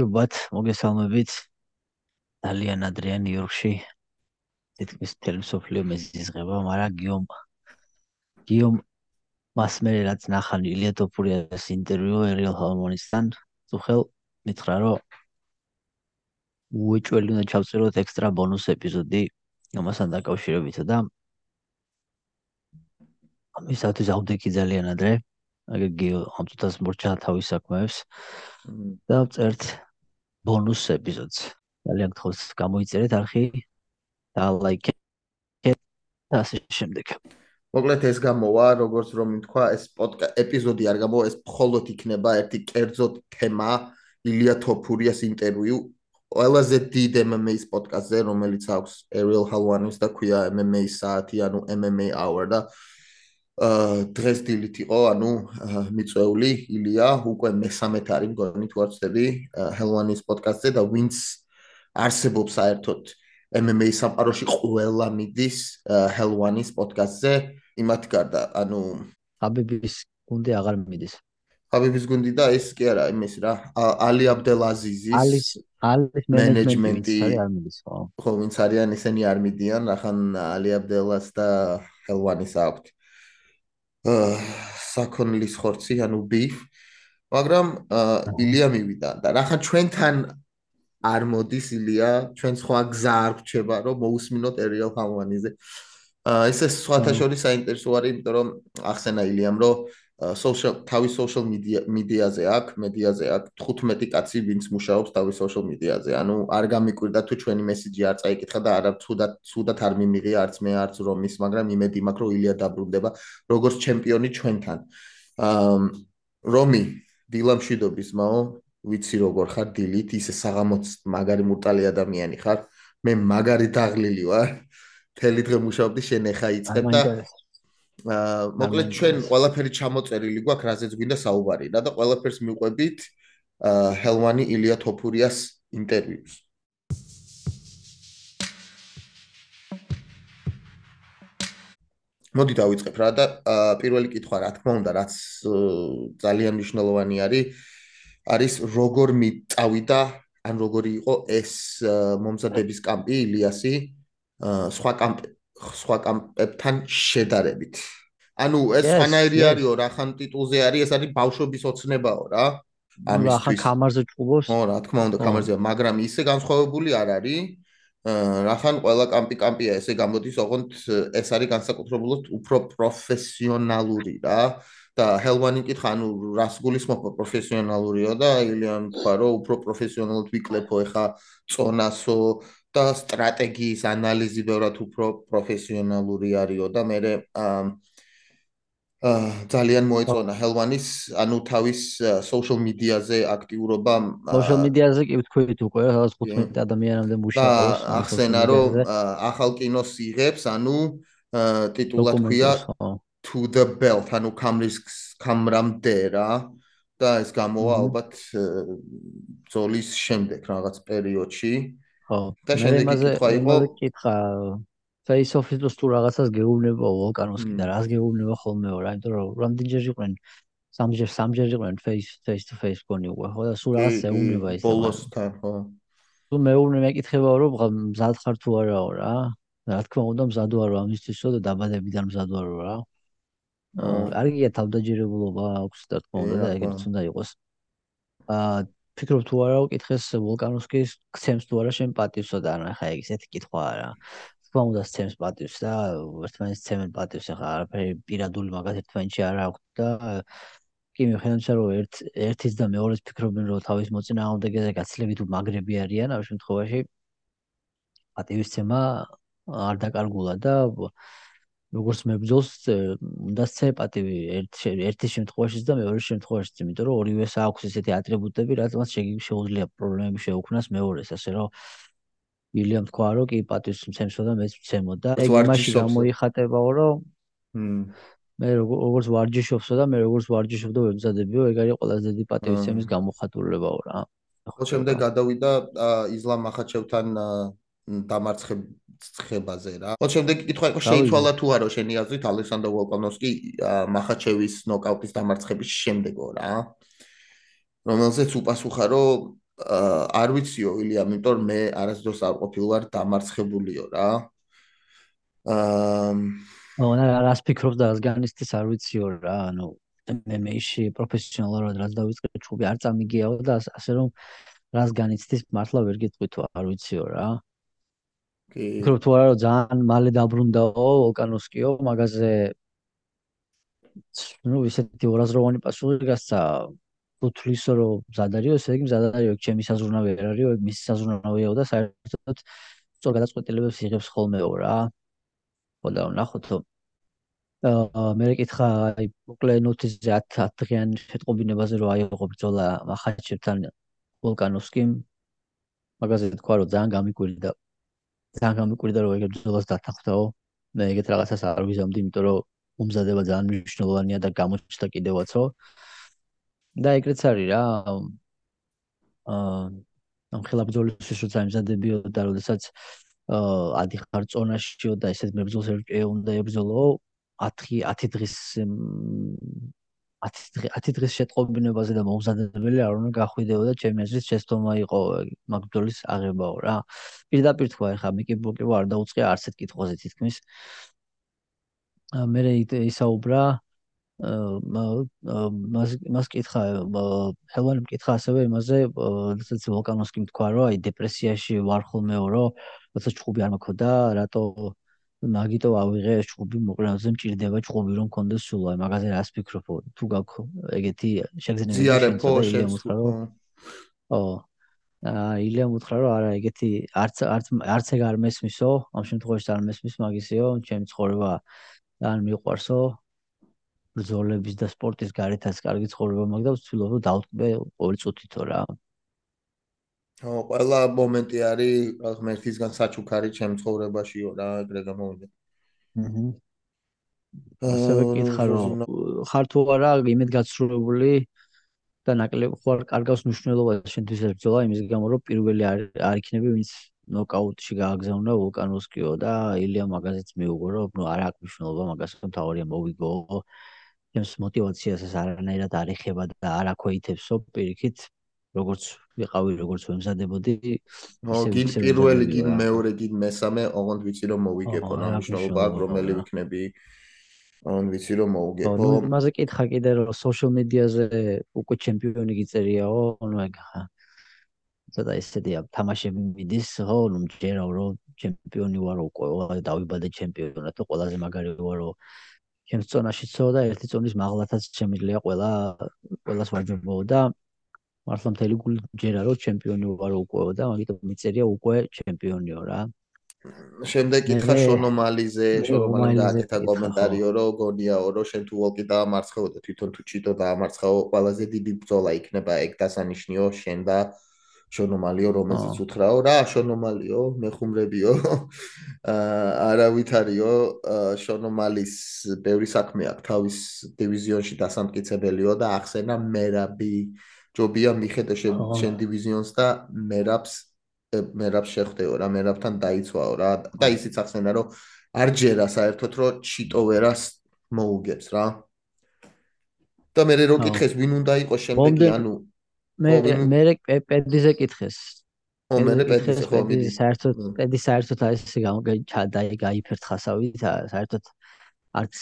გამარჯობათ, მოგესალმებით. ძალიან ადრე ნიუ-იორკში თითქმის თელესოფლიო მეზიზღება, მაგრამ გიომ გიომ მასმერე რაც ნახან ილია ტოპურიას ინტერვიუ ერიელ ჰორმონისთან, თუხელ მითხრა რომ უეჭველი უნდა ჩავწეროთ ექსტრა ბონუს ეპიზოდი ამასთან დაკავშირებით და ამისათვის ავდექი ძალიან ადრე. აგე გიო ამ წუთას მორჩა თავის საქმეებს და წერთ ბონუს ეპიზოდს. ძალიან გთხოვს გამოიწერეთ არხი და ლაიქეთ და ასე შემდეგ. მოკლედ ეს გამოვა, როგორც რომ თქვა, ეს ეპიზოდი არ გამოვა, ეს მხოლოდ იქნება ერთი კერძო თემა ილია თოფურიას ინტერვიუ ყველაზე დიდ MMA-ის პოდკასტზე, რომელიც აქვს Ariel Halwanis და ქვია MMA საათი, ანუ MMA hour და დღეს დილით იყო, ანუ მიწვეული ილია, უკვე მესამეთ არის მგონი თუ არ ვცდები, ჰელვანის პოდკასტზე და ვინც არსებობს საერთოდ MMA სამყაროში ყველა მიდის ჰელვანის პოდკასტზე, იმათ გარდა, ანუ აბიბის გუნდი აღარ მიდის. აბიბის გუნდი და ეს კი არა, იმის რა, ალი აბდელაზიზის ალის ალის მენეჯმენტი არ მიდის, ხო? ხო, ვინც არიან ისინი არ მიდიან, ახან ალი აბდელას და ჰელვანის აქვთ. საქონლის ხორცი, ანუ beef, მაგრამ ილია მივიდა და რახან ჩვენთან არ მოდის ილია, ჩვენ სხვა გზა არ გვჩება, რომ მოусმინოთ ერიალ ჰამვანიზე. აა ეს ეს სხვათა შორის საინტერესო არის, იმიტომ რომ ახსენა ილიამ, რომ social თავის social media მედიაზე აქვს, მედიაზე აქვს 15 კაცი, ვინც მუშაობს თავის social media-ზე. ანუ არ გამიკვირდა თუ ჩვენი მესიჯი არ წაიკითხა და არა თუდად თუდად არ მიმიღია არც მე არც რომის, მაგრამ იმედი მაქვს, რომ ილია დაბრუნდება როგორც ჩემპიონი ჩვენთან. აა რომი დილამშვიდობის მაო, ვიცი როგორ ხარ დილით, ისე საღამოც მაგარი მურტალი ადამიანი ხარ. მე მაგარი დაღლილი ვარ. თელი დღე მუშაობდი, შენ ეხა იწყებ და მოკლედ ჩვენ ყველაფერი ჩამოწერილი გვაქვს, რაზეც გვინდა საუბარი რა და ყველაფერს მიყვებით ჰელვანი ილია თოფურიას ინტერვიუს. მოდი დავიწყებ რა და პირველი კითხვა რა თქმა უნდა რაც ძალიან მნიშვნელოვანი არის არის როგორ მიწავიდა ან როგორი იყო ეს მომზადების კამპი ილიასი სხვა კამპი სხვა კამპებთან შედარებით. ანუ ეს ფანაერი არისო რა ხან ტიტულზე არის, ეს არის ბავშვობის ოცნებაო რა. ამის რა ხან კამარზე ჭუბოს? ხო, რა თქმა უნდა, კამარზე, მაგრამ ისე განსხვავებული არ არის. რა ხან ყველა კამპი კამპია, ესე გამოდის, ოღონდ ეს არის განსაკუთრებულად უფრო პროფესიონალური რა. და ჰელვანი კითხა, ანუ რას გულისხმობ პროფესიონალურიო და ილიამ თქვა, რომ უფრო პროფესიონალურად ვიკლებო ეხა წონასო და სტრატეგიის ანალიზი ბევრად უფრო პროფესიონალური არისო და მე ძალიან მოეწონა ჰელვანის ანუ თავის social media-ზე აქტიურობა social media-ზე კი ვთქვით უკვე რაღაც 15 ადამიანამდე მუშაობს და ახსენა რომ ახალ კინოს იღებს ანუ ტიტულა თქვია to the belt ანუ კამრის კამრამდე რა და ეს გამოვა ალბათ ზოლის შემდეგ რაღაც პერიოდში. აა ხო და შემდეგი კითხვა იყო კითხა face office-ს თუ რაღაცას გეუბნება ვოლკანოსკი და რას გეუბნება ხოლმეო რა იმიტომ რომ რამდენჯერ იყვნენ სამჯერ სამჯერ იყვნენ face face to face კონი უკვე ხო? და სულ რაღაც ეუბნება ის ბოლოსთან ხო. თუ მეუბნე მეკითხება რომ მზად ხარ თუ არაო რა? რა თქმა უნდა მზად ვარო ამისთვისო და დაბადებიდან მზად ვარო რა? არ გიგია თავდაჯერებულობა აქვს და თქმა უნდა და ეგრეც უნდა იყოს. აა ფიქრობ თუ არა უკითხეს ვულკანოვსკის გცემს თუ არა შენ პატივსო და ანუ ხა ეგ ესეთი კითხვა არა. თქმა უნდა გცემს პატივს და ერთმანეთს ცემენ პატივს ხა არაფერი პირადული მაგათ ერთმანეთში არ აქვს და კი მიხედავთ რომ ერთ ერთის და მეორეს ფიქრობენ რომ თავის მოწინააღმდეგეზე გაცლებით უმაგრები არიან ამ შემთხვევაში პატივის ცემა არ დაკარგულა და როგორც მებძოლს უნდა ცე პატივი ერთ ერთის შემთხვევაშიც და მეორე შემთხვევაშიც, იმიტომ რომ ორივეს აქვს ესეთი ატრიბუტები, რაც მას შეუძლია პრობლემები შეუქმნას მეორეს, ასე რომ ილიამ თქვა რომ კი პატივს მცემსო და მეც მცემო და ეგ იმაში გამოიხატებაო რომ მე როგორც ვარჯიშობსო და მე როგორც ვარჯიშობ და ვებზადებიო, ეგ არის ყველაზე დიდი პატივისცემის გამოხატულებაო რა. ხო შემდეგ გადავიდა ისლამ მახაჩევთან დამარცხებ ცხებაზე რა. ხო შემდეგ კითხვა იყო შეიცვალა თუ არა შენი აზრით ალექსანდრ ვოლკანოვსკი მახაჩევის ნოკაუტის დამარცხების შემდეგო რა. რომელზეც უპასუხა რომ არ ვიციო ილია, იმიტომ რომ მე არასდროს არ ყოფილვარ დამარცხებულიო რა. აა ონა რას ფიქრობ და რას განიცდის არ ვიციო რა, ანუ მეში პროფესიონალურად რაც დავიწყე ჩუბი არ წამიგიაო და ასე რომ რას განიცდის მართლა ვერ გეტყვით არ ვიციო რა. კი. ფიქრობ თუ არა ძალიან მალე დაბრუნდაო ოკანოსკიო მაგაზე ну ისეთი ორაზროვანი პასუხი გასცა. თuthlisო რომ მზადარიო ესე იგი მზადარიო ჩემი საზრუნავი არ არისო მის საზრუნავიაო და საერთოდ სწორ გადაწყვეტილებებს იღებს ხოლმეო რა. ხოლმე ნახოთო აა მე მეკითხა აი მოკლე ნოთიზე 10 10 დღიან შეტყობინებაზე რომ აიღო ბრძოლა მახაჩებთან ვოლკანოვსკიმ მაგაზე თქვა რომ ძალიან გამიკვირდა ძალიან გამიკვირდა რომ ეგ ბრძოლას დათანხმდაო მე ეგეთ რაღაცას არ ვიზამდი იმიტომ რომ მომზადება ძალიან მნიშვნელოვანია და გამოჩნდა კიდევაცო. და ეგრეც არის რა. აა ამ ხელაბძოლისთვის როცა იმზადებიო და როდესაც აა ადიხარ წონაშიო და ესეთ მებრძოლს უნდა ებრძოლო 10 10 დღის 10 დღე 10 დღის შეტყობინებაზე და მომზადებელი არ უნდა გახვიდეო და ჩემი აზრით შეცდომა იყო მაგბძოლის აღებაო რა. პირდაპირ თქვა ეხა მიკი ბოკევა არ დაუწყია არცეთ კითხვაზე თითქმის. მე ისაუბრა მას მას კითხა ჰელვანი კითხა ასევე იმაზე როდესაც ვოლკანოსკი თქვა რომ აი დეპრესიაში ვარ ხოლმეო რომ როცა ჩხუბი არ მქონდა რატო მაგიტო ავიღე ჩხუბი მოკლეზე მჭირდება ჩხუბი რომ კონდეს სულ აი მაგაზე რას ფიქრობ თუ გაქვს ეგეთი შეგზნები ზიარებო შეცდო ო აა ილია მუთხრა რომ არა ეგეთი არც არც არც ეგ არ მესმისო ამ შემთხვევაში არ მესმის მაგისიო ჩემი ცხოვრება ძალიან მიყვარსო ბრძოლების და სპორტის გარეთაც კარგი ცხოვრება მაქვს და ვცდილობ რომ დავტკბე ყოველ წუთითო რა. ყველა მომენტი არის ღმერთისგან საჩუქარი ჩემ ცხოვრებაშიო რა, ეგრე გამოვიდა. აჰა. ასევე გითხარ რომ ხარ თუ არა იმედ გაცრუებული და ნაკლებ ხო არ კარგავს მნიშვნელობას შენთვის ერთოა იმის გამო რომ პირველი არ არ იქნები ვინც ნოკაუტში გააგზავნა ვულკანოვსკიო და ილია მაგაზეც მიუგო რომ ნუ არ აქვს მნიშვნელობა მაგას თავარია მოვიგო ჩემს мотиваციას ეს არანაირად არ ეხება და არ აქვეითებსო პირიქით როგორც ვიყავი როგორც ვემზადებოდი ისე გინ პირველი გინ მეორე გინ მესამე ოღონდ ვიცი რომ მოვიგებო რა მნიშვნელობა აქვს რომელი ვიქნები ოღონდ ვიცი რომ მოვიგებო. ნუ მასე კითხა კიდე რომ social media-ზე უკვე ჩემპიონი გიწერიაო ნუ ეგ ცოტა ესეთია თამაშები მიდის ხო ნუ ჯერა რომ ჩემპიონი ვარო უკვე დავიბადე ჩემპიონად და ყველაზე მაგარი ვარო ჩემს წონაში ცო და ერთი წონის მაღლათაც შემიძლია ყველა ყველას ვაჯობო და მართლა მთელი გული ჯერა რომ ჩემპიონი ვარო უკვე და მაგიტომ მიწერია უკვე ჩემპიონიო რა. შემდეგ კითხა შონომალიზე შონომალი გააკეთა კომენტარიო რომ გონიაო რომ შენ თუ ვოლკი დაამარცხეო და თვითონ თუ ჩიტო დაამარცხეო ყველაზე დიდი ბრძოლა იქნება ეგ დასანიშნიო შენ და შონომალიო რომელზეც უთხრაო. რა შონომალიო მეხუმრებიო? არავითარიო შონომალის ბევრი საქმე აქვს თავის დივიზიონში დასამტკიცებელიო და ახსენა მერაბი ჯობია მიხედე შენ დივიზიონს და მერაბს მერაბს შეხვდეო რა მერაბთან დაიცვაო რა. და ისიც ახსენა რომ არ ჯერა საერთოდ რომ ჩიტო ვერას მოუგებს რა. და მე რო კითხეს ვინ უნდა იყოს შემდეგი ანუ მე მე პედიზე კითხეს. ო მე პედიზე ხო მიდი. საერთოდ პედი საერთოდ არის ესე გამოგაჩადა გაიფერთხასავი საერთოდ არც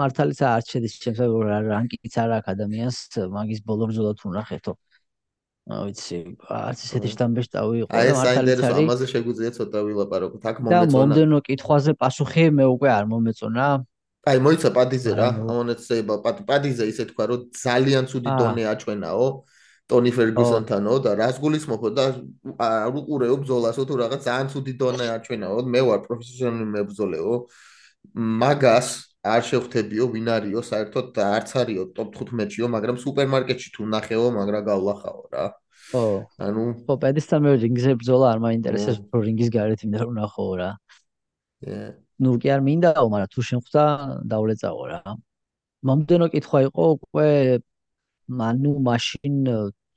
მართალიც არც შედის ჩემს რანკიც არ აქვს ადამიანს მაგის ბოლო ბრძოლა თუ ნახეთო. აა ვიცი, არც ესეთი შტამბეში დავიყო და მართალიც არის. ამაზე შეგვიძლია ცოტა ვილაპარაკოთ. აქ მომეწონა. და მომდენო კითხვაზე პასუხი მე უკვე არ მომეწონა. აი, მოიცა პადიზე რა. ამონეცება პადიზე ისე თქვა რომ ძალიან ცუდი დონე აჩვენაო. ტონი ფერგუსონთანო და რას გულისხმობ და არ უყურეო ბზოლასო თუ რაღაც ძალიან ცუდი დონე აჩვენაო მე ვარ პროფესიონალი მებზოლეო მაგას არ შევხვდებიო ვინ არისო საერთოდ არც არისო ტოპ 15-იო მაგრამ სუპერმარკეტში თუ ნახეო მაგრა გავლახაო რა. ო ანუ ხო პედესთან მე რინგზე ბზოლა არ მაინტერესებს პრო რინგის გარეთ მინდა რომ ნახო რა. ნუ კი არ მინდაო მაგრამ თუ შემხვდა დავლეწაო რა. მომდენო კითხვა იყო უკვე მანუ მაშინ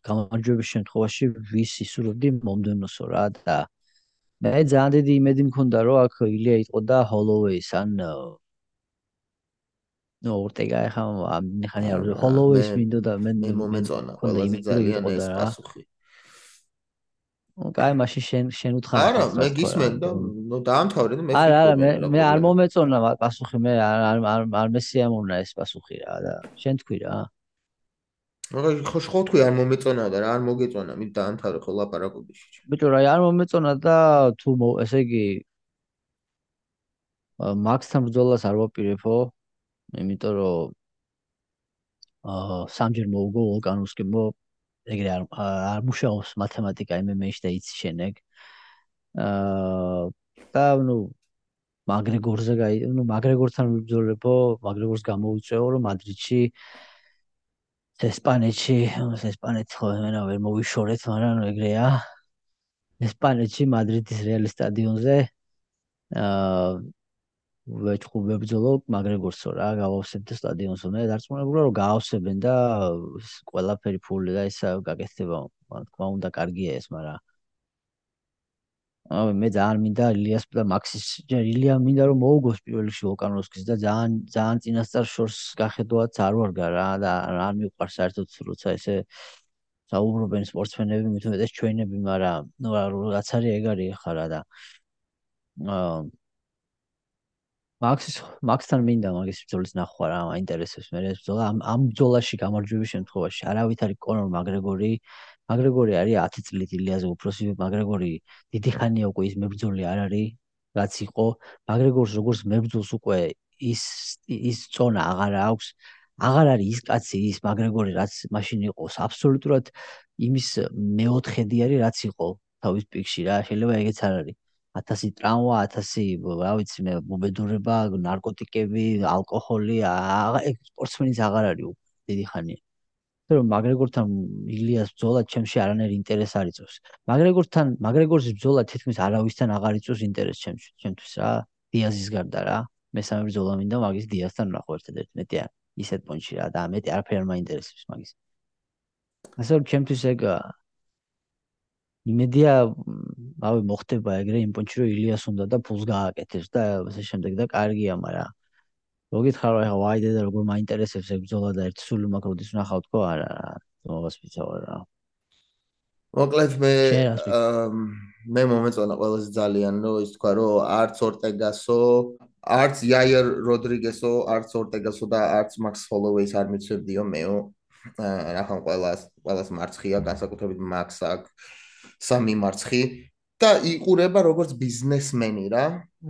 გამარჯვების შემთხვევაში ვის ისურვებდი მომდენოსო რა და მე ძალიან დიდი იმედი მქონდა რომ აქ ილია იყო და ჰოლოვეის ან ნო ორტეგა ხა ამ ხანი არ ჰოლოვეის მინდო და მე მე მომეწონა ყველაზე ძალიან ეს პასუხი. ნუ კაი, მაშინ შენ შენ უთხარ არა, მე გისმენ და ნუ დაამთავრე და მე არა, არა, მე მე არ მომეწონა პასუხი, მე არ არ არ მესიამოვნა ეს პასუხი რა და შენ თქვი რა. მაგრამ ხო ხო თქვი არ მომეწონა და რა არ მოგეწონა, მით დაამთავრე ხო ლაპარაკობი შეჭი. ბიჭო, რა არ მომეწონა და თუ ესე იგი მაქსთან ბრძოლას არ ვაპირებო, იმიტომ რომ აა სამჯერ მოუგო ვულკანუსკიმო ეგრე არ არ მუშაობს მათემატიკა MMA-ში და იცი შენეგ. აა და ნუ მაგრეგორზე გაი, ნუ მაგრეგორთან ვიბრძოლებო, მაგრეგორს გამოუწეო რომ მადრიდში ესპანეთში, ესპანეთი ხო მენა ვერ მოვიშორეთ, მაგრამ ეგრეა. ესპანეთში მადრიდის რეალ სტადიონზე აა ვეჭხუ ვებძოლო მაგრეგორსო რა გავავსებთ სტადიონს უნდა დარწმუნებულა რომ გაავსებენ და ყველაფერი ფული და ისა გაკეთდება თქმა უნდა კარგია ეს მაგრამ აი მე ძალიან მინდა ილიას და მაქსის ჯერ ილია მინდა რომ მოუგოს პირველ რიგში ვოკანოვსკის და ძალიან ძალიან წინასწარ შორს გახედავაც არ ვარგა რა და არ მიყვარს საერთოდ როცა ესე საუბრობენ სპორტსმენები მით უმეტეს ჩვენები მაგრამ ნუ რაც არის ეგ არის ხარა და აა მაქსის მაქსთან მინდა მაგის ბრძოლის ნახვა რა მაინტერესებს მე ეს ბრძოლა. ამ ამ ბრძოლაში გამარჯვების შემთხვევაში არავითარი კონორ მაგრეგორი მაგრეგორი არის 10 წლით ილიაზე უფროსი მაგრეგორი დიდი ხანია უკვე ის მებრძოლი არ არის რაც იყო. მაგრეგორს როგორც მებრძოლს უკვე ის ის წონა აღარ აქვს აღარ არის ის კაცი ის მაგრეგორი რაც მაშინ იყო აბსოლუტურად იმის მეოთხედი არის რაც იყო თავის პიკში რა. შეიძლება ეგეც არ არის 1000 ტრავმა, 1000, რა ვიცი მე, მობედურება, ნარკოტიკები, ალკოჰოლი, ეგ სპორტსმენის აღარ არის დიდი ხანია. რომ მაგრეგორთან ილიას ბრძოლა ჩემში არანაირ ინტერესს არ იწვევს. მაგრეგორთან, მაგრეგორის ბრძოლა თითქმის არავისთან აღარ იწვევს ინტერესს ჩემში, ჩემთვის რა. დიაზის გარდა რა. მესამე ბრძოლა მინდა მაგის დიასთან ნახო ერთადერთ მეტი არ ისეთ პონჩი რა და მეტი არაფერი არ მაინტერესებს მაგის. ასე რომ ჩემთვის ეგ იმედია ავი მოხდება ეგრე იმ პონჩი რომ ილიას უნდა და ფულს გააკეთებს და ასე შემდეგ და კარგია მაგრამ მოგითხარ რა ვაიდე და როგორ მაინტერესებს ეგ ბრძოლა და ერთი სული მაქვს როდის ვნახავ თქო არა თომას ვიცავ რა. მოკლედ მე მე მომეწონა ყველაზე ძალიან რომ ის თქვა რომ არც ორტეგასო არც იაიერ როდრიგესო არც ორტეგასო და არც მაქს ფოლოვეის არ მიცვებდიო მეო. რა ხან ყველას ყველას მარცხია განსაკუთრებით მაქს აქვს სამი მარცხი და იყურება როგორც ბიზნესმენი რა,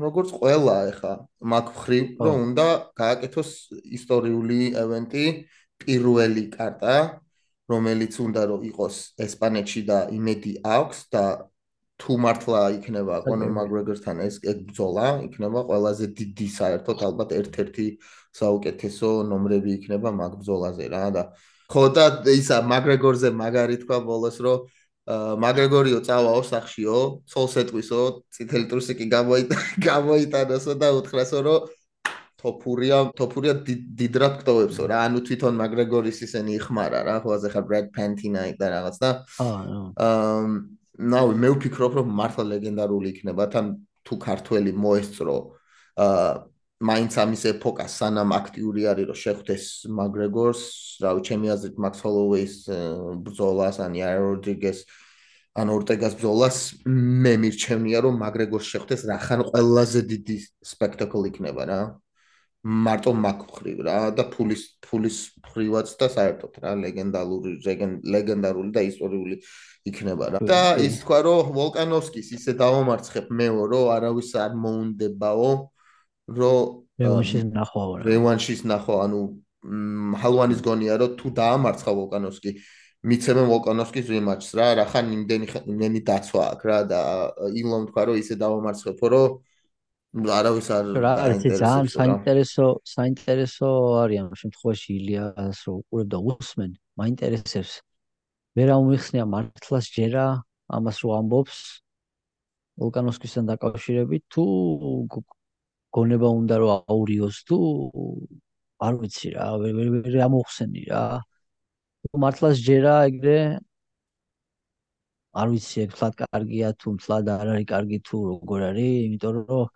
როგორც ყველა ეხა მაგ ხრივ რომ უნდა გააკეთოს ისტორიული ევენტი, პირველი კარტა, რომელიც უნდა რომ იყოს ესპანეთში და იმედი აქვს და თუ მართლა იქნება კონორ მაგრეგორთან ეს ეგ ბრძოლა, იქნება ყველაზე დიდი საერთოდ ალბათ ერთ-ერთი საუკეთესო ნომრები იქნება მაგ ბრძოლაზე რა და ხო და ისა მაგრეგორზე მაგარი თქვა ბოლოს რომ მაგრეგორიო წავაო სახშიო, ცოლს ეტყვისო, წითელი ტრუსიკი გამოიტა, გამოიტანოსო და უთხრასო, რომ თოფურია, თოფურია დიდრად გტოვებსო რა. ანუ თვითონ მაგრეგორის ისენი იხმარა რა, ხო ასე ხარ ბრედ პენტინა და რაღაც და აა ნაუ მე ვფიქრობ, რომ მართლა ლეგენდარული იქნება თან თუ ქართველი მოესწრო აა მაინც ამის ეპოქა სანამ აქტიური არის რომ შეხვდეს მაგრეგორს, რავი, ჩემი აზრით მაქს ჰოლოვეის ბრძოლას ან იარ როდრიგეს ან ორტეგას ბრძოლას მე მირჩევნია რომ მაგრეგორს შეხვდეს რახან ყველაზე დიდი სპექტაკლი იქნება რა. მარტო მაგ ხრივ რა და ფულის ფულის ხრივაც და საერთოდ რა ლეგენდალური ლეგენდარული და ისტორიული იქნება რა. და ის თქვა რომ ვოლკანოვსკის ისე დავამარცხებ მეო რომ არავის არ მოუნდებაო რომ რევანშის ნახო რა რევანშის ნახო ანუ ჰალვანის გონია რომ თუ დაამარცხა ვოლკანოვსკი მიცემენ ვოლკანოვსკის რემაჩს რა რახან იმდენი იმდენი დაცვა აქვს რა და ილონ თქვა რომ ისე დავამარცხებო რომ არავის არ რა არის ძალიან საინტერესო საინტერესო არის ამ შემთხვევაში ილიას რო უყურებ და უსმენ მაინტერესებს. მე რა უმიხსნია მართლაც ჯერა ამას რო ამბობს ვოლკანოვსკისთან დაკავშირებით თუ გონება უნდა რომ აურიოს თუ არ ვიცი რა ვერ ვერ ვერ ამოხსენი რა. მართლაც ჯერა ეგრე არ ვიცი ეგ თლად კარგია თუ თლად არ არის კარგი თუ როგორ არის იმიტომ რომ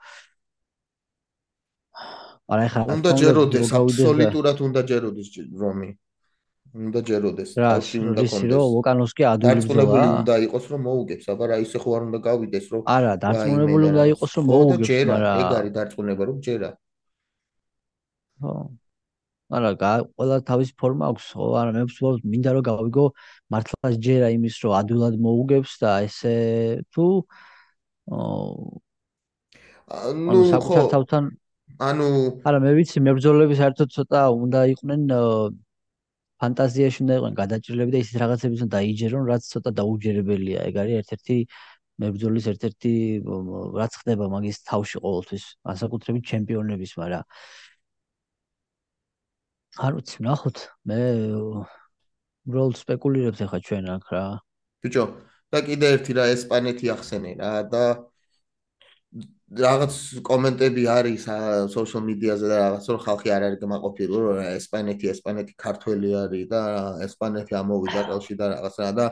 არა ხა უნდა ჯეროდეს აბსოლუტურად უნდა ჯეროდეს რომი უნდა ჯეროდეს, თავში უნდა კონდეს. რო ვოკანოვსკი ადვილი ბრძოლა. დარწმუნებული უნდა იყოს, რომ მოუგებს, აბა რა ისე ხო არ უნდა გავიდეს, რომ არა, დარწმუნებული უნდა იყოს, რომ მოუგებს, მაგრამ ეგ არის დარწმუნება, რომ ჯერა. ხო. არა, ყველა თავის ფორმა აქვს, ხო, არა, მე ვსვამ, მინდა რომ გავიგო მართლაც ჯერა იმის, რომ ადვილად მოუგებს და ესე თუ ანუ საკუთარ თავთან ანუ არა, მე ვიცი, მებრძოლები საერთოდ ცოტა უნდა იყვნენ ფანტაზიაში უნდა იყვნენ გადაჭრილები და ისეთ რაღაცებს უნდა დაიჯერონ, რაც ცოტა დაუჯერებელია. ეგ არის ერთ-ერთი მებრძოლის ერთ-ერთი რაც ხდება მაგის თავში ყოველთვის, ასაკუთრებით ჩემპიონების, მაგრამ არ ვიცი, ნახოთ. მე უბრალოდ სპეკულირებს ახლა ჩვენ აქ რა. ბიჭო, და კიდე ერთი რა ესპანეთი ახსენე რა და რაღაც კომენტები არის social media-ზე და რაღაც რომ ხალხი არ არის გამაყოფილი რომ ესპანეთი ესპანეთი ქართველი არის და ესპანეთი ამოვიდა ყელში და რაღაცა და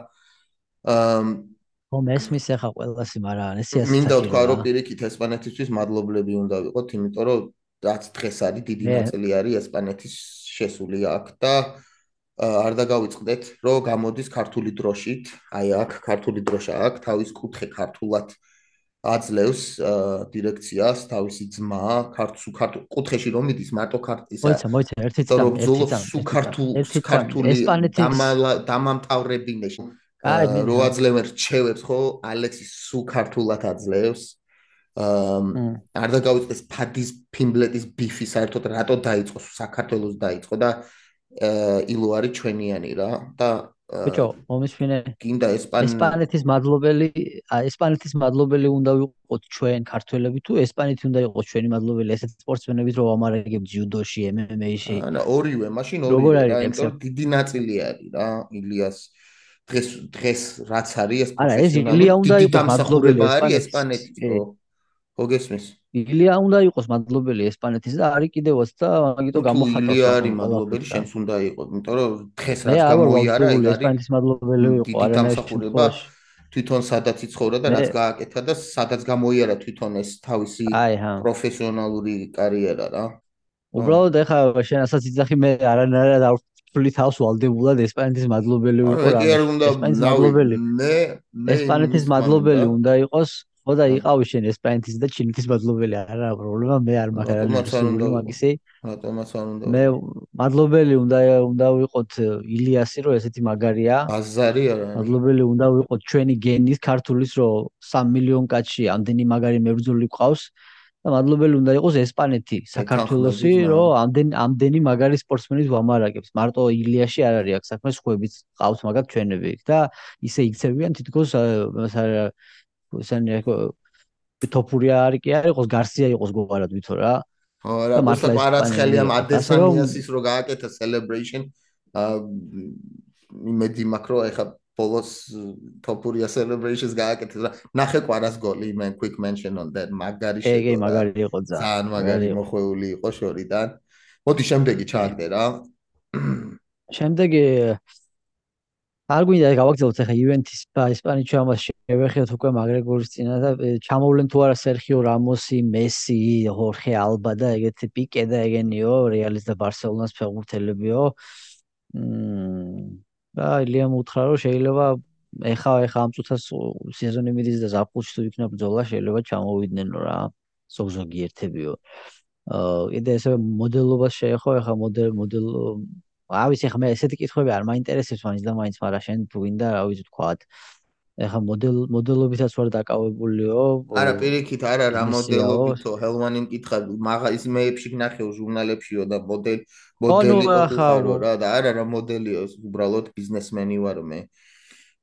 აა ხო მესმის ახლა ყველასი მაგრამ ესე ასე მინდა თქვა რომ პირიქით ესპანეთისთვის მადლობლები უნდა ვიყოთ იმიტომ რომ რაც დღეს არის დიდი ნაწილი არის ესპანეთის შესული აქ და არ დაგავიწყდეთ რომ გამოდის ქართული დროშით აი აქ ქართული დროშა აქ თავის კუთხე ქართულად აძლევს დირექციას თავისი ძმა ქართულ ქართულ კუთხეში რომ მიდის მარტო ქართისა მოიცა მოიცა ერთი წამი ერთი წამი სუ ქართულ ქართული დამამტავრებინეში. რო აძლევენ რჩევებს ხო ალექსის სუ ქართულად აძლევს. აა არ დაგავიწყდეს ფადის ფიმბლეტის ბიფი საერთოდ რატო დაიწყო საქართველოს დაიწყო და ილო არის ჩვენიანი რა და ბიჭო, მომისმინე. გინდა ესპანი ესპანეთის მადლობელი, ესპანეთის მადლობელი უნდა ვიყოთ ჩვენ ქართველები თუ ესპანეთი უნდა იყოს ჩვენი მადლობელი ესეთ სპორტსმენებით რომ ამარაგებ ჯიუდოში, MMA-ში. ანა, ორივე, მაშინ ორივე რა, იმიტომ დიდი ნაწილი არის რა, ილიას დღეს დღეს რაც არის ეს არა, ეს ილია უნდა იყოს მადლობელი ესპანეთის, ხო? ხო გესმის? ილია უნდა იყოს მადლობელი ესპანეთის და არის კიდევაც და მაგიტო გამოხატავს. ილია არის მადლობელი, შენს უნდა იყოს, იმიტომ რომ დღეს რაც გამოიარა, ეგ არის ესპანეთის მადლობელი იყო, არა ნახულება. თვითონ სადაც იცხოვრა და რაც გააკეთა და სადაც გამოიარა თვითონ ეს თავისი პროფესიონალური კარიერა რა. უბრალოდ ეხა შენ ასაც იძახი მე არანაირად არ ვფლი თავს ვალდებულად ესპანეთის მადლობელი ვიყო რა. ესპანეთის მადლობელი. მე მე ესპანეთის მადლობელი უნდა იყოს ხო და იყავი შენ ესპანეთის და ჩინეთის მადლობელი არა პრობლემა მე არ მაქვს მაგისი. რატომაც არ უნდა მე მადლობელი უნდა უნდა ვიყოთ ილიასი რომ ესეთი მაგარია. აზარი არა მადლობელი უნდა ვიყოთ ჩვენი გენის ქართulis რომ 3 მილიონ კაცი ამდენი მაგარი მებრძოლი ყავს და მადლობელი უნდა იყოს ესპანეთი საქართველოსი რომ ამდენ ამდენი მაგარი სპორტსმენით ვამარაგებს. მარტო ილიაში არ არის აქ საქმე სხვაებიც ყავს მაგათ ჩვენები და ისე იქცევიან თითქოს ესენი ტოპური არის კი არ იყოს გარსია იყოს გოღარად ვითო რა. ხო რა მართლა პარაცხელი ამ ადესანიასის რო გააკეთა celebration იმედი მაკრო ეხა ბოლოს ტოპურია celebrations გააკეთეს რა. ნახე ყვარას გოლი მე quick mention on that მაგარი შეგო ეგ მაგარი იყო ძალიან მაგარი მოხვეული იყო შორიდან. მოდი შემდეგი ჩააგდე რა. შემდეგი არ გვინდა გავაგზავნოთ ახლა ივენთის ესპანეთში ამას შევეხეთ უკვე მაგრეგორის წინა და ჩამოვლენ თუ არა სერხიო რამოსი, მესი, ხორხე ალბა და ეგეთი პიკე და ეგენიო, რეალის და ბარსელონას ფეხბურთელებიო. მმ და ილიამ უთხრა რომ შეიძლება ეხა ეხა ამ წუთას სეზონი მიდის და ზაფხულში თუ იქნება ბრძოლა შეიძლება ჩამოვიდნენ რა ზოგ-ზოგი ერთებიო. აა კიდე ესე მოდელობას შეეხო ეხა მოდელ მოდელ რა ვიცი ხა მე ესეთი კითხვები არ მაინტერესებს მაინც და მაინც მაგრამ შენ თუ გინდა რა ვიცი თქვათ ეხა მოდელ მოდელობითაც ვარ დაკავებულიო არა პირიქით არა რა მოდელობითო ჰელმანი მკითხა მაგა ის მეებში ნახეო ჟურნალებშიო და მოდელ მოდელი ხო რა და არა რა მოდელიო უბრალოდ ბიზნესმენი ვარ მე.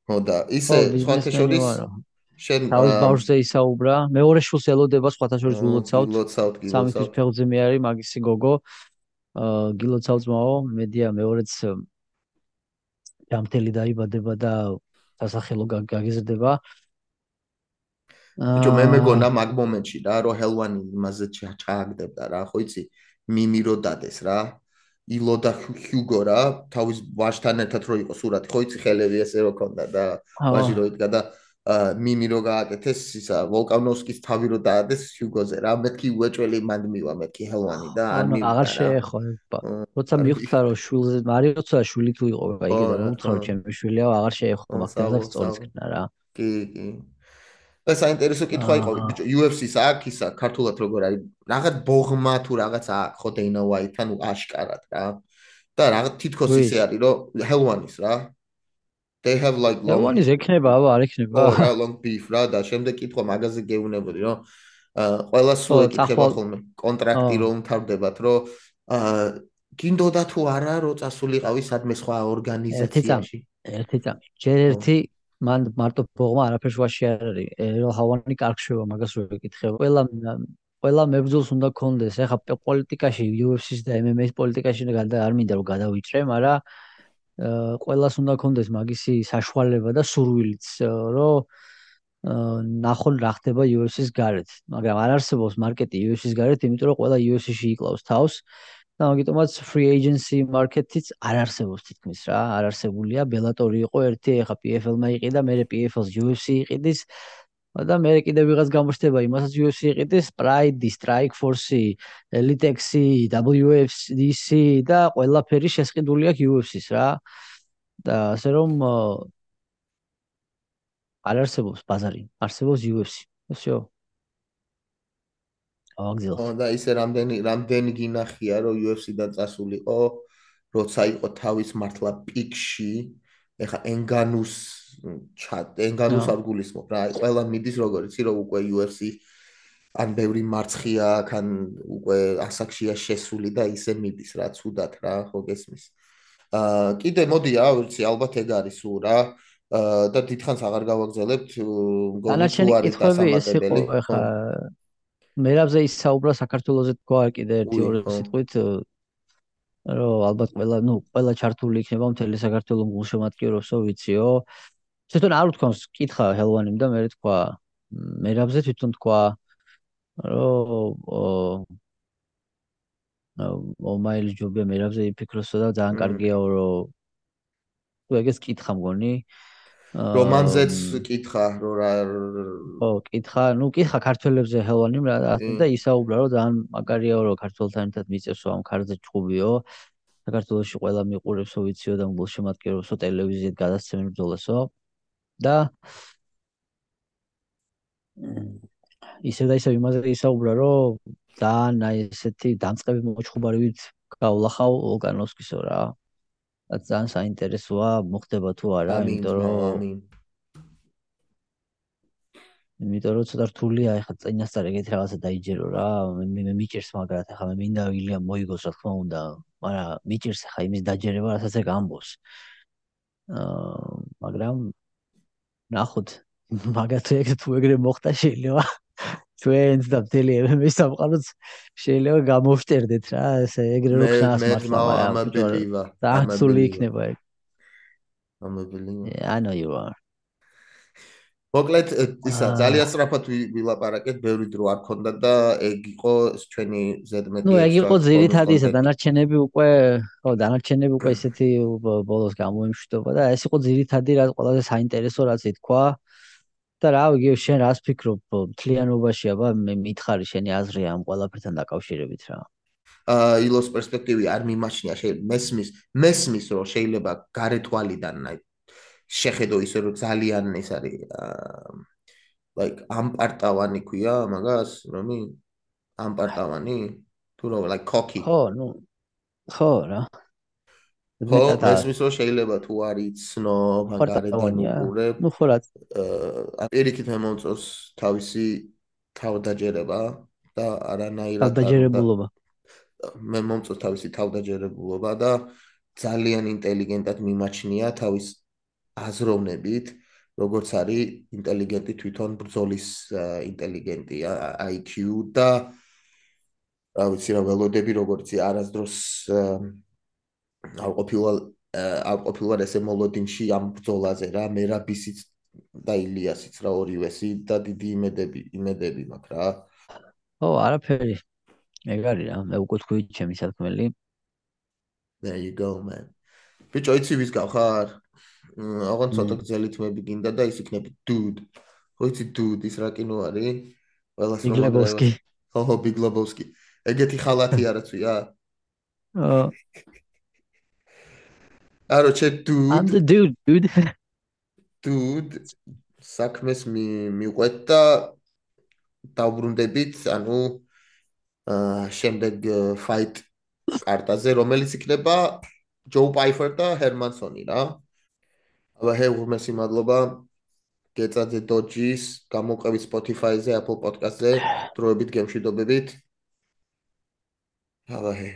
ხო და ისე სხვათა შორის შენ თავის ბავშვზე ისაუბრა მეორე შულს ელოდება სხვათა შორის ულოცავთ ულოცავთ გილოცავთ სამის ფეხზე მე არის მაგისი გოგო გილოცავწმაო მედია მეორეც ჯამთელი დაიბადება და სასახელო გაგიზრდება. ბიჭო მე მეგონა მაგ მომენტში რა რო ჰელვანი იმაზე ჩააგდებდა რა ხო იცი? მიმირო დადეს რა ილო და ჰიუგო რა თავის ვაჟთან ერთად რო იყო სურათი ხო იცი? ხელები ესე რო ქონდა და ვაჟი რო იდგა და მიმი რო გააკეთეს ისა ვოლკანოვსკის თავი რო დაადეს ჰიუგოზე რა მეთქი უეჭველი მანდ მივა მეთქი ჰელვანი და არ რა აღარ შეეხო როცა მიხვდა რომ შვილზე მარი როცა შვილი თუ იყო იგი და რომ ჩემი შვილია აღარ შეეხო მაგას სწორწკნა რა. კი კი. და საინტერესო კითხვა იყო ბიჭო UFC-ს აქ ისა ქართულად როგორ არის რაღაც ბოღმა თუ რაღაც აქ ხო დეინა ვაითან აშკარად რა. და რაღაც თითქოს ისე არის რომ ჰელვანის რა they have like long one is ექნება აბა არ ექნება oh how long beef რა და შემდეგ კითხვა მაგაზე გეუნებოდი რომ აა ყველა სულ ეკითხება ხოლმე კონტრაქტი რომ თარდებათ რომ აა გინდოდა თუ არა რომ წასულიყავი სადმე სხვა ორგანიზაციაში? ერთი წამი ჯერ ერთი მან მარტო ფოგმა არაფერს ვაში არ არის. რომ ჰავანი კარგ შევა მაგას რო ეკითხება ყველა ყველა მებრძოლს უნდა კონდეს ეხა პოლიტიკაში UFC-ს და MMA-ს პოლიტიკაში არ მინდა რომ გადავიჭრე მაგრამ ყველას უნდა კონდეს მაგისი საშუალება და სურვილიც რომ ნახონ რა ხდება UFC-ს გარეთ, მაგრამ არ არსებობს მარკეტი UFC-ს გარეთ, იმიტომ რომ ყველა UFC-ში იკლავს თავს და მაგიტომაც free agency market-იც არ არსებობს თითქმის რა, არ არსებულია. Bellator იყო ერთი, ეხა PFL-მა იყიდა, მე PFL-ს UFC იყიდის. და მე კიდე ვიღაც გამოჩნდება იმასაც UFC იყიდეს Pride, Strike Force, Elite X, WFC და ყველაფერი შესყიდული აქვს UFC-ს რა. და ასე რომ არ არსებობს ბაზარი, არსებობს UFC. всё. აგზილ. ხო და ისე რამდენი რამდენი გინახია რომ UFC-დან წასულიყო, როცა იყო თავის მართლა პიკში, ეხა ენგანუს ჩატ ენგანუს არ გულისხმობ რა ყველა მიდის როგორ იცი რომ უკვე UFC ან ბევრი მარცხია აქ ან უკვე ასაკშია შესული და ისე მიდის რა ცუდად რა ხო გესმის. აა კიდე მოდია ვიცი ალბათ ეგ არის უ რა და დიდხანს აღარ გავაგზავნებთ მგონი თუ არის დასამატებელი ხო. მერაბზე ისაუბრა საქართველოსზე თქვა კიდე ერთი ორი სიტყვით რომ ალბათ ყველა ნუ ყველა ჩართული იქნება მთელი საქართველოს გულშემატკივრებსო ვიციო. თვითონ არ ვთქვამს კითხა ჰელვანიმ და მე თქვა მერაბზე თვითონ თქვა რომ ო მაილი ჯობია მერაბზე იფიქროსო და ძალიან კარგია რომ თუ ეგეც კითხა მგონი რომანზეც კითხა რომ რა ო კითხა ნუ კითხა ქართველებზე ჰელვანიმ რა და ისაუბრა რომ ძალიან მაგარია რომ ქართველთან ერთად მიწევსო ამ ქარზე ჭუბიო საქართველოსში ყველა მიყურებსო ვიციო და გულშემატკივრებსო ტელევიზიით გადასცემენ ბრძოლასო. და ისე და ისე იმაზე ისაუბრა რომ ძალიან აი ესეთი დამწყები მოჩხუბარივით გავლახავ ოლკანოვსკისო რა ძალიან საინტერესოა მოხდება თუ არა იმიტომ რომ იმიტომ რომ ცოტა რთულია ეხლა წინასწარ ეგეთი რაღაცა დაიჯერო რა. მე მიჭერს მაგრამ ეხლა მე მინდა ვილიამ მოიგოს რა თქმა უნდა. მაგრამ მიჭერს ეხლა იმის დაჯერება რასაც ეგ ამბობს. აა მაგრამ ნახოთ. მაგათ ეგ თუ ეგრე მოხდა შეიძლება ჩვენც და მთელი მე სამყაროც შეიძლება გამოვშტერდეთ რა ესე ეგრე რო ხსნას მართლა ამაბილია ამაბილი იქნება ეგ. ამაბილი I know you are. მოკლედ ისა ძალიან სწრაფად ვილაპარაკეთ, ბევრი დრო არ ქონდა და ეგ იყო ჩვენი ზედმეტი. ნუ ეგ იყო ძირითადი ისა დანარჩენები უკვე, ხო, დანარჩენები უკვე ისეთი ბოლოს გამოიმშვიდობა და ეს იყო ძირითადი რაც ყველაზე საინტერესო რაც ითქვა. და რა ვიგე შენ რას ფიქრობ? თლიანობაში აბა მე მითხარი შენი აზრი ამ ყველაფერთან დაკავშირებით რა. აა ილოს პერსპექტივი არ მიმაჩნია მესმის მესმის რომ შეიძლება გარეთვალიდან აი შეხედო ისე რომ ძალიან ეს არის like ამპარტავანი ქვია მაგას რომი ამპარტავანი თუ რა like cocky. ხო ნუ ხო რა ხო ეს მისო შეიძლება თუ არის ცნო მაგარიდან უყურებ ნუ ხო რა. აა პირიქით მომწოს თავისი თავდაჯერება და არანაირად თავდაჯერებულობა. მე მომწოს თავისი თავდაჯერებულობა და ძალიან ინტელიგენტად მიმაჩნია თავის აზროვნებით, როგორც არის ინტელიგენტი თვითონ ბრძოლის ინტელიგენტია IQ და რა ვიცი რა ველოდები როგორც არასდროს არ ყოფილა არ ყოფილა ესე მოლოდინში ამ ბრძოლაზე რა მერაბისიც და ილიასიც რა ორივესი და დიდი იმედები იმედები მაქვს რა ო არაფერი ეგ არის რა მე უკვე თქვი ჩემი სათქმელი there you go man ბიჭო იცი ვის გავხარ აღარ ცოტა გძელი თმები გინდა და ის იქნება dude. ხო იცი dude ის რა კინო არის? ყველას რომ გლებოვსკი. ხო ხო ბიგლობოვსკი. ეგეთი ხალათი არაცვია? აა არო ჩე dude. I'm the dude, dude. dude საქმეს მიყვეთ და დაუბრუნდებით, ანუ აა შემდეგ fight კარტაზე, რომელიც იქნება ჯო პაიფერ და ჰერმანსონი რა. აბა ჰე უმესი მადლობა გეწადე დოჯის გამოყევით Spotify-ზე, Apple Podcast-ზე, დროებით გემშვიდობებით. აბა ჰე